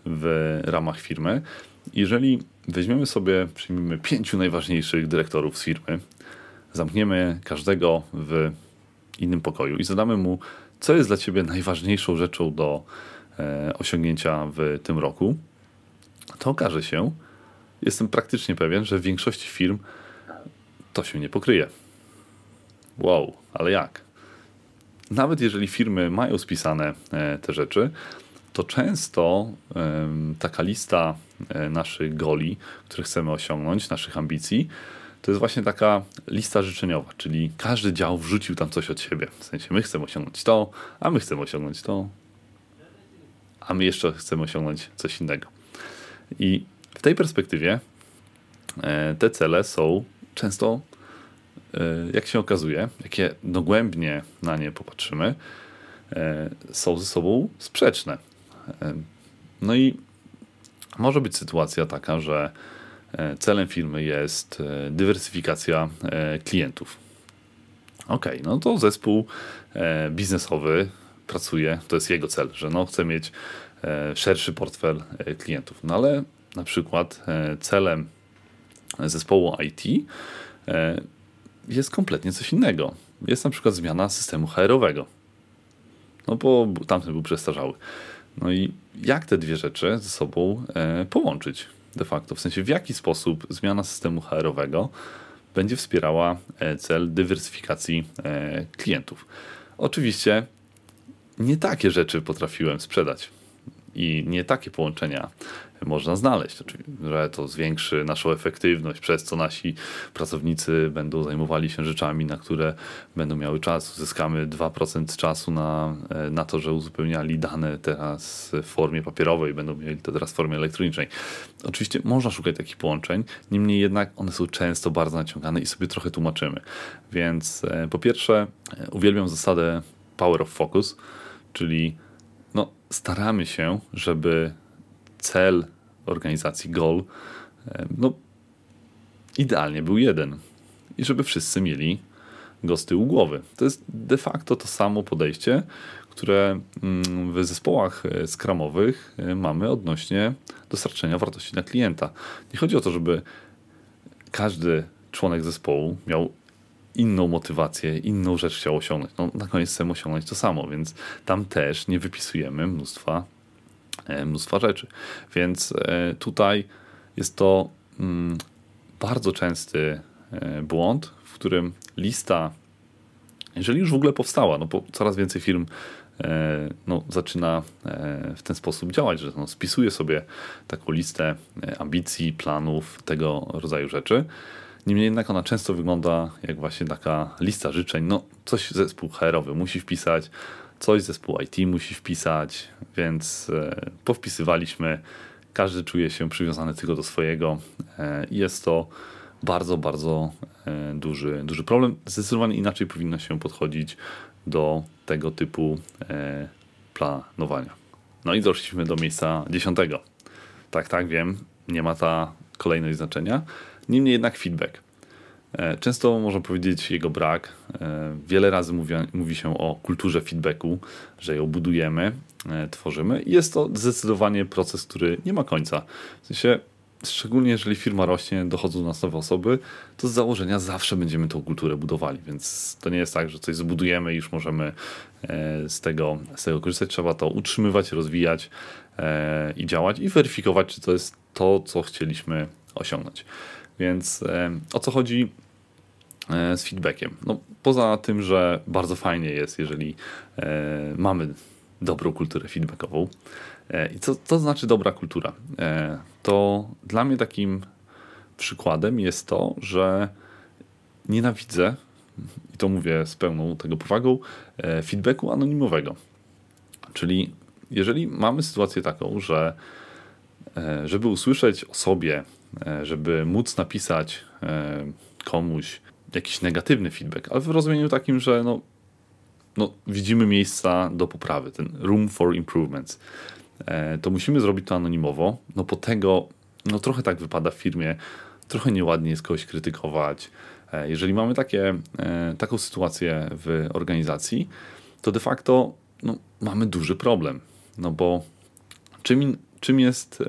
w ramach firmy. Jeżeli weźmiemy sobie, przyjmijmy pięciu najważniejszych dyrektorów z firmy, zamkniemy każdego w innym pokoju i zadamy mu, co jest dla ciebie najważniejszą rzeczą do e, osiągnięcia w tym roku, to okaże się, jestem praktycznie pewien, że w większości firm to się nie pokryje. Wow, ale jak? Nawet jeżeli firmy mają spisane e, te rzeczy, to często taka lista e, naszych goli, które chcemy osiągnąć, naszych ambicji, to jest właśnie taka lista życzeniowa, czyli każdy dział wrzucił tam coś od siebie. W sensie my chcemy osiągnąć to, a my chcemy osiągnąć to, a my jeszcze chcemy osiągnąć coś innego. I w tej perspektywie e, te cele są często, e, jak się okazuje, jakie dogłębnie na nie popatrzymy, e, są ze sobą sprzeczne. No i może być sytuacja taka, że celem firmy jest dywersyfikacja klientów. Ok, no to zespół biznesowy pracuje, to jest jego cel, że no chce mieć szerszy portfel klientów. No ale na przykład e, celem zespołu IT e, jest kompletnie coś innego. Jest na przykład zmiana systemu HR-owego. No bo tamten był przestarzały. No i jak te dwie rzeczy ze sobą e, połączyć de facto? W sensie w jaki sposób zmiana systemu HR-owego będzie wspierała cel dywersyfikacji klientów. Oczywiście nie takie rzeczy potrafiłem sprzedać i nie takie połączenia można znaleźć. Że to zwiększy naszą efektywność, przez co nasi pracownicy będą zajmowali się rzeczami, na które będą miały czas. Uzyskamy 2% czasu na, e, na to, że uzupełniali dane teraz w formie papierowej, będą mieli to teraz w formie elektronicznej. Oczywiście można szukać takich połączeń, niemniej jednak one są często bardzo naciągane i sobie trochę tłumaczymy. Więc e, po pierwsze, e, uwielbiam zasadę Power of Focus, czyli staramy się, żeby cel organizacji GOL no, idealnie był jeden. I żeby wszyscy mieli go z tyłu głowy. To jest de facto to samo podejście, które mm, w zespołach e, skramowych e, mamy odnośnie dostarczenia wartości dla klienta. Nie chodzi o to, żeby każdy członek zespołu miał inną motywację, inną rzecz chciał osiągnąć. No, na koniec chcemy osiągnąć to samo, więc tam też nie wypisujemy mnóstwa E, mnóstwa rzeczy. Więc e, tutaj jest to mm, bardzo częsty e, błąd, w którym lista, jeżeli już w ogóle powstała, no bo coraz więcej firm no, zaczyna w ten sposób działać, że no, spisuje sobie taką listę ambicji, planów, tego rodzaju rzeczy. Niemniej jednak ona często wygląda jak właśnie taka lista życzeń. No, coś zespół HR-owy musi wpisać, coś zespół IT musi wpisać, więc e, powpisywaliśmy. Każdy czuje się przywiązany tylko do swojego e, jest to bardzo, bardzo e, duży, duży problem. Zdecydowanie inaczej powinno się podchodzić do tego typu planowania. No i doszliśmy do miejsca dziesiątego. Tak, tak, wiem, nie ma ta kolejność znaczenia. Niemniej jednak feedback. E, często można powiedzieć jego brak. E, wiele razy mówi, mówi się o kulturze feedbacku, że ją budujemy, e, tworzymy i jest to zdecydowanie proces, który nie ma końca. W sensie, szczególnie jeżeli firma rośnie, dochodzą do nas nowe osoby, to z założenia zawsze będziemy tą kulturę budowali, więc to nie jest tak, że coś zbudujemy i już możemy z tego, z tego korzystać. Trzeba to utrzymywać, rozwijać i działać i weryfikować, czy to jest to, co chcieliśmy osiągnąć. Więc o co chodzi e, z feedbackiem? No, poza tym, że bardzo fajnie jest, jeżeli e, mamy dobrą kulturę feedbackową I co to znaczy dobra kultura? To dla mnie takim przykładem jest to, że nienawidzę, i to mówię z pełną tego powagą, feedbacku anonimowego. Czyli jeżeli mamy sytuację taką, że żeby usłyszeć o sobie, żeby móc napisać komuś jakiś negatywny feedback, ale w rozumieniu takim, że no, no, widzimy miejsca do poprawy, ten room for improvements, e, to musimy zrobić to anonimowo, no po tego, no trochę tak wypada w firmie, trochę nieładnie jest kogoś krytykować. E, jeżeli mamy takie, e, taką sytuację w organizacji, to de facto no, mamy duży problem, no bo czym, czym jest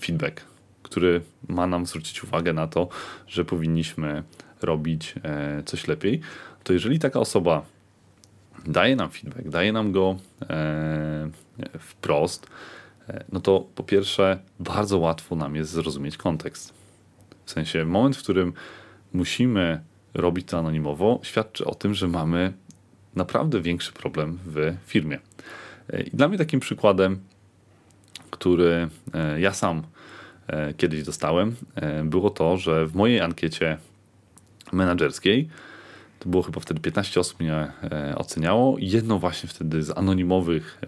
feedback, który ma nam zwrócić uwagę na to, że powinniśmy robić e, coś lepiej, to jeżeli taka osoba daje nam feedback, daje nam go e, wprost, e, no to po pierwsze bardzo łatwo nam jest zrozumieć kontekst. W sensie moment, w którym musimy robić to anonimowo, świadczy o tym, że mamy naprawdę większy problem w firmie. I dla mnie takim przykładem, który ja sam kiedyś dostałem, było to, że w mojej ankiecie menedżerskiej. To było chyba wtedy 15 osób mnie e, oceniało. Jedno właśnie wtedy z anonimowych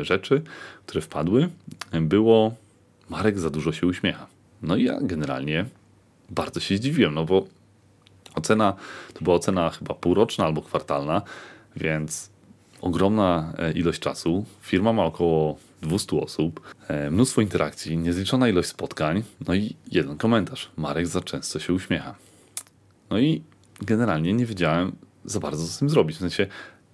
rzeczy, które wpadły, było Marek za dużo się uśmiecha. No i ja generalnie bardzo się zdziwiłem, no bo ocena to była ocena chyba półroczna albo kwartalna, więc ogromna e, ilość czasu. Firma ma około 200 osób, e, mnóstwo interakcji, niezliczona ilość spotkań, no i jeden komentarz. Marek za często się uśmiecha. No i generalnie nie wiedziałem za bardzo, co z tym zrobić. W sensie,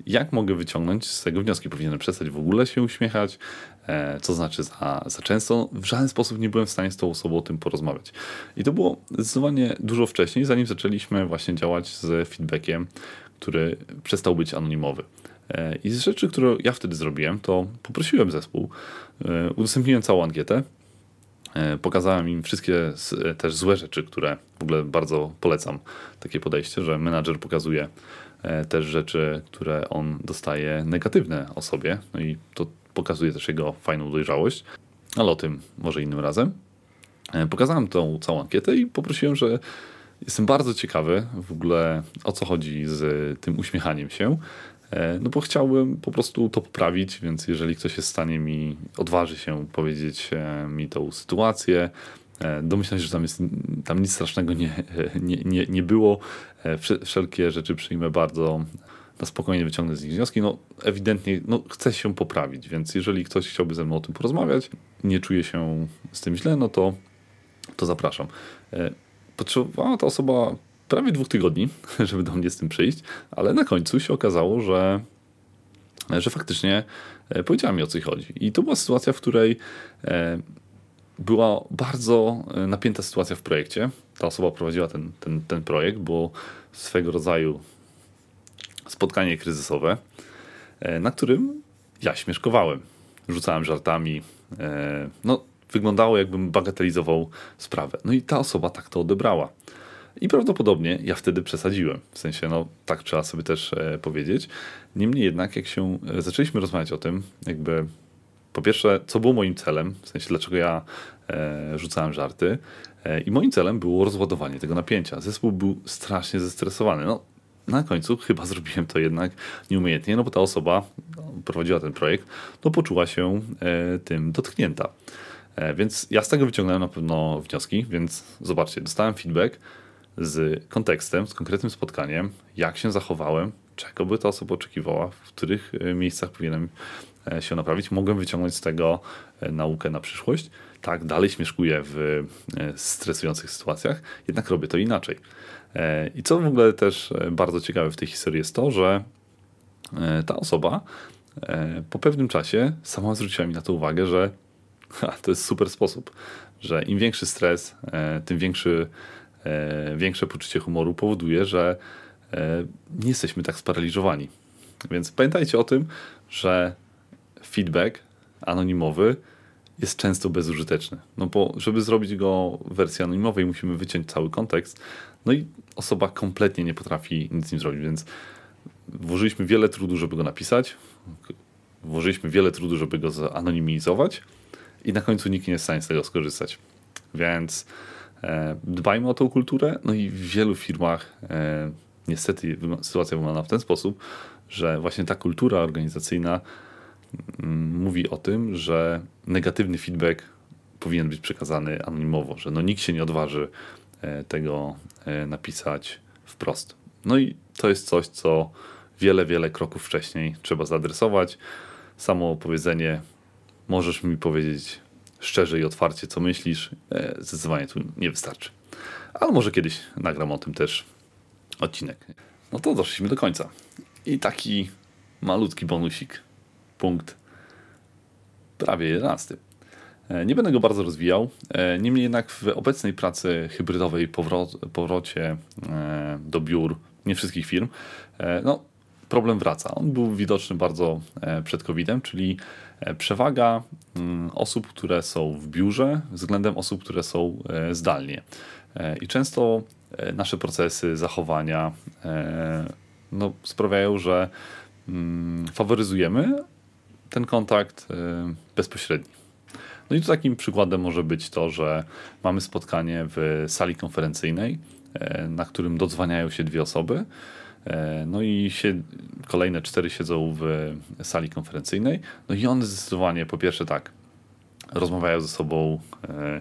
jak mogę wyciągnąć z tego wnioski? Powinienem przestać w ogóle się uśmiechać, e, co znaczy za, za często. W żaden sposób nie byłem w stanie z tą osobą o tym porozmawiać. I to było zdecydowanie dużo wcześniej, zanim zaczęliśmy właśnie działać z feedbackiem, który przestał być anonimowy. E, I z rzeczy, które ja wtedy zrobiłem, to poprosiłem zespół, e, udostępniłem całą ankietę, E, pokazałem im wszystkie też złe rzeczy, które w ogóle bardzo polecam. Takie podejście, że menadżer pokazuje też rzeczy, które on dostaje negatywne o sobie, no i to pokazuje też jego fajną dojrzałość, ale o tym może innym razem. Pokazałem tą całą ankietę i poprosiłem, że jestem bardzo ciekawy w ogóle o co chodzi z tym uśmiechaniem się, no bo chciałbym po prostu to poprawić, więc jeżeli ktoś jest w stanie mi, odważy się powiedzieć e, mi tą sytuację, e, domyślam się, że tam, jest, tam nic strasznego nie, nie, nie, nie było. Wszelkie rzeczy przyjmę bardzo na spokojnie wyciągnę z nich wnioski. No ewidentnie no, chcę się poprawić, więc jeżeli ktoś chciałby ze mną o tym porozmawiać, nie czuje się z tym źle, no to, to zapraszam. Potrzebowała ta osoba prawie dwóch tygodni, żeby do mnie z tym przyjść, ale na końcu się okazało, że, że faktycznie e, powiedziała mi o co chodzi. I to była sytuacja, w której e, była bardzo e, napięta sytuacja w projekcie. Ta osoba prowadziła ten, ten, ten projekt, było swego rodzaju spotkanie kryzysowe, na którym ja śmieszkowałem. Rzucałem żartami. No, wyglądało jakbym bagatelizował sprawę. No i ta osoba tak to odebrała. I prawdopodobnie ja wtedy przesadziłem. W sensie, no tak trzeba sobie też e, powiedzieć. Niemniej jednak, jak się e, zaczęliśmy rozmawiać o tym, jakby po pierwsze, co było moim celem, w sensie dlaczego ja e, rzucałem żarty. E, I moim celem było rozładowanie tego napięcia. Zespół był strasznie zestresowany. No, na końcu chyba zrobiłem to jednak nieumiejętnie, no bo ta osoba no, prowadziła ten projekt, no poczuła się e, tym dotknięta. E, więc ja z tego wyciągnąłem na pewno wnioski, więc zobaczcie, dostałem feedback, z kontekstem, z konkretnym spotkaniem, jak się zachowałem, czego by ta osoba oczekiwała, w których e, miejscach powinienem e, się naprawić. Mogłem wyciągnąć z tego e, naukę na przyszłość. Tak, dalej śmieszkuję w stresujących sytuacjach, jednak robię to inaczej. I co w ogóle też bardzo ciekawe w tej historii jest to, że ta osoba po pewnym czasie sama zwróciła mi na to uwagę, że to jest super sposób, że im większy stres, tym większy większe poczucie humoru powoduje, że e, nie jesteśmy tak sparaliżowani. Więc pamiętajcie o tym, że feedback anonimowy jest często bezużyteczny. No bo żeby zrobić go w wersji anonimowej, musimy wyciąć cały kontekst. No i osoba kompletnie nie potrafi nic z nim zrobić, więc włożyliśmy wiele trudu, żeby go napisać. Włożyliśmy wiele trudu, żeby go zanonimizować i na końcu nikt nie jest w stanie z tego skorzystać. Więc e, dbajmy o tą kulturę. No i w wielu firmach e, niestety sytuacja wygląda w ten sposób, że właśnie ta kultura organizacyjna mm, mówi o tym, że negatywny feedback powinien być przekazany anonimowo, że no nikt się nie odważy e, tego e, napisać wprost. No i to jest coś, co wiele, wiele kroków wcześniej trzeba zaadresować. Samo powiedzenie, możesz mi powiedzieć szczerze i otwarcie, co myślisz, e, zdecydowanie tu nie wystarczy. Ale może kiedyś nagram o tym też odcinek. No to doszliśmy do końca. I taki malutki bonusik. Punkt prawie 11. E, nie będę go bardzo rozwijał. E, niemniej jednak w obecnej pracy hybrydowej, powro powrocie do biur nie wszystkich firm, no, problem wraca. On był widoczny bardzo przed COVID-em, czyli przewaga mm, osób, które są w biurze względem osób, które są zdalnie. I często nasze procesy, zachowania no, sprawiają, że mm, faworyzujemy ten kontakt bezpośredni. No i tu takim przykładem może być to, że mamy spotkanie w sali konferencyjnej, e, na którym dodzwaniają się dwie osoby. E, no i się, kolejne cztery siedzą w sali konferencyjnej. No i one zdecydowanie, po pierwsze tak, rozmawiają ze sobą e,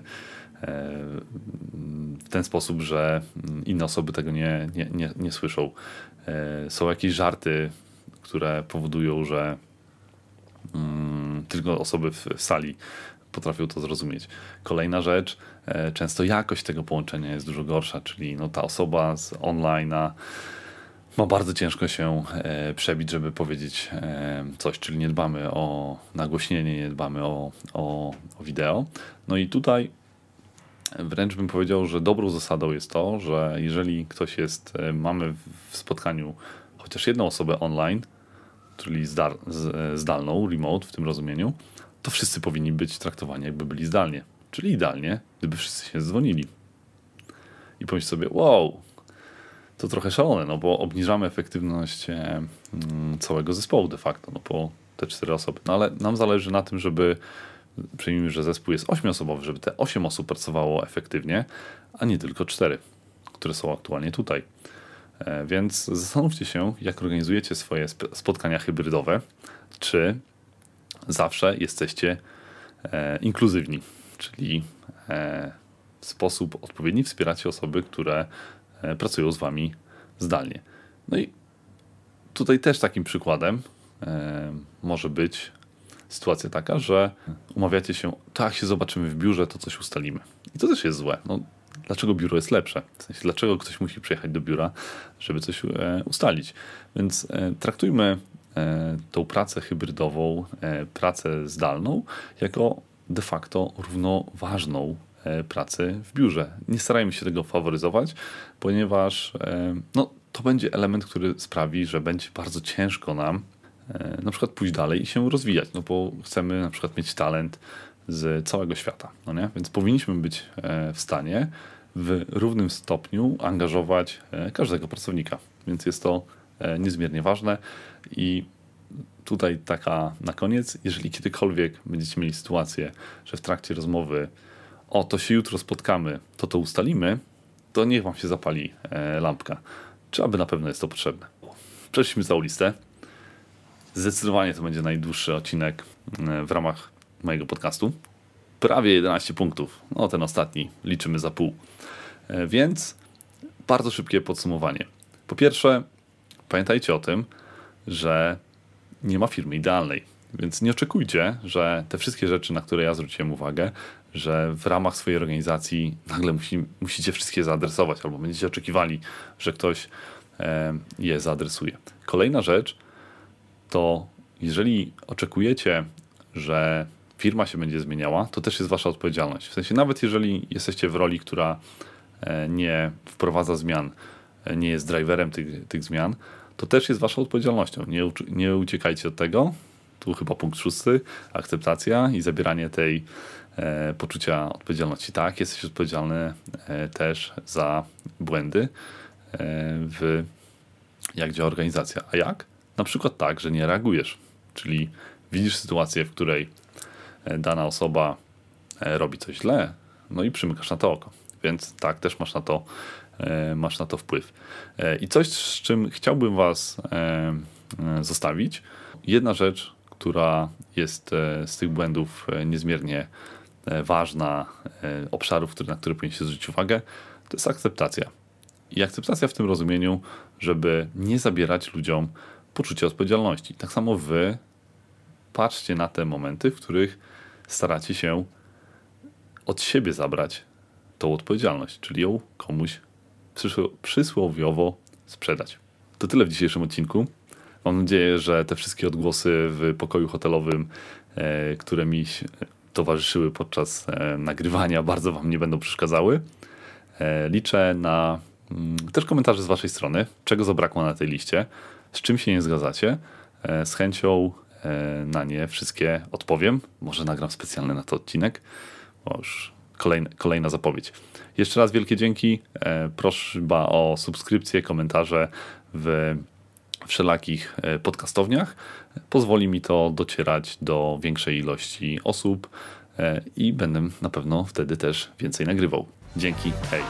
w ten sposób, że inne osoby tego nie, nie, nie, nie słyszą. Są jakieś żarty, które powodują, że mm, tylko osoby w sali potrafią to zrozumieć. Kolejna rzecz, e, często jakość tego połączenia jest dużo gorsza, czyli no ta osoba z online'a ma bardzo ciężko się e, przebić, żeby powiedzieć e, coś, czyli nie dbamy o nagłośnienie, nie dbamy o, o, o wideo. No i tutaj wręcz bym powiedział, że dobrą zasadą jest to, że jeżeli ktoś jest, mamy w spotkaniu chociaż jedną osobę online, czyli zdalną, remote w tym rozumieniu, to wszyscy powinni być traktowani jakby byli zdalnie. Czyli idealnie, gdyby wszyscy się dzwonili. I pomyśl sobie, wow, to trochę szalone, no bo obniżamy efektywność całego zespołu de facto, no po te cztery osoby. No ale nam zależy na tym, żeby, przyjmijmy, że zespół jest ośmioosobowy, żeby te osiem osób pracowało efektywnie, a nie tylko cztery, które są aktualnie tutaj. E, więc zastanówcie się, jak organizujecie swoje spotkania hybrydowe, czy zawsze jesteście e, inkluzywni, czyli e, w sposób odpowiedni wspieracie osoby, które pracują z wami zdalnie. No i tutaj też takim przykładem e, może być sytuacja taka, że umawiacie się, tak się zobaczymy w biurze, to coś ustalimy. I to też jest złe. No, dlaczego biuro jest lepsze? W sensie, dlaczego ktoś musi przyjechać do biura, żeby coś e, ustalić? Więc e, traktujmy E, tą pracę hybrydową, e, pracę zdalną, jako de facto równoważną e, pracy w biurze. Nie starajmy się tego faworyzować, ponieważ no, to będzie element, który sprawi, że będzie bardzo ciężko nam na przykład pójść dalej i się rozwijać, no bo chcemy na przykład mieć talent z całego świata, no nie? Więc powinniśmy być w stanie w równym stopniu angażować każdego pracownika. Więc jest to niezmiernie ważne. I tutaj taka na koniec, jeżeli kiedykolwiek będziecie mieli sytuację, że w trakcie rozmowy o, to się jutro spotkamy, to to ustalimy, to niech wam się zapali e, lampka. Czy aby na pewno jest to potrzebne. Przeszliśmy całą listę. Zdecydowanie to będzie najdłuższy odcinek e, w ramach mojego podcastu. Prawie 11 punktów. No ten ostatni liczymy za pół. E, więc bardzo szybkie podsumowanie. Po pierwsze, pamiętajcie o tym, że nie ma firmy idealnej. Więc nie oczekujcie, że te wszystkie rzeczy, na które ja zwróciłem uwagę, że w ramach swojej organizacji nagle musi, musicie wszystkie zaadresować, albo będziecie oczekiwali, że ktoś e, je zaadresuje. Kolejna rzecz to, jeżeli oczekujecie, że firma się będzie zmieniała, to też jest wasza odpowiedzialność. W sensie, nawet jeżeli jesteście w roli, która e, nie wprowadza zmian, e, nie jest driverem tych, tych zmian, to też jest waszą odpowiedzialnością. Nie, nie uciekajcie od tego. Tu chyba punkt szósty, akceptacja i zabieranie tej poczucia odpowiedzialności. Tak, jesteś odpowiedzialny e, też za błędy e, w jak działa organizacja. A jak? Na przykład tak, że nie reagujesz. Czyli widzisz sytuację, w której e, dana osoba robi coś źle, no i przymykasz na to oko. Więc tak, też masz na to, masz na to wpływ. I coś, z czym chciałbym Was zostawić. Jedna rzecz, która jest z tych błędów niezmiernie ważna, obszarów, na które powinniście zwrócić uwagę, to jest akceptacja. I akceptacja w tym rozumieniu, żeby nie zabierać ludziom poczucia odpowiedzialności. Tak samo wy patrzcie na te momenty, w których staracie się od siebie zabrać tą odpowiedzialność, czyli ją komuś przysłowiowo sprzedać. To tyle w dzisiejszym odcinku. Mam nadzieję, że te wszystkie odgłosy w pokoju hotelowym, e, które mi towarzyszyły podczas e, nagrywania, bardzo Wam nie będą przeszkadzały. E, liczę na mm, też komentarze z Waszej strony, czego zabrakło na tej liście, z czym się nie zgadzacie. Z chęcią na nie wszystkie odpowiem. Może nagram specjalny na to odcinek. Bo już kolejna, kolejna zapowiedź. Jeszcze raz wielkie dzięki. Prośba o subskrypcję, komentarze w wszelakich e, podcastowniach. Pozwoli mi to docierać do większej ilości osób e, i będę na pewno wtedy też więcej nagrywał. Dzięki, hej.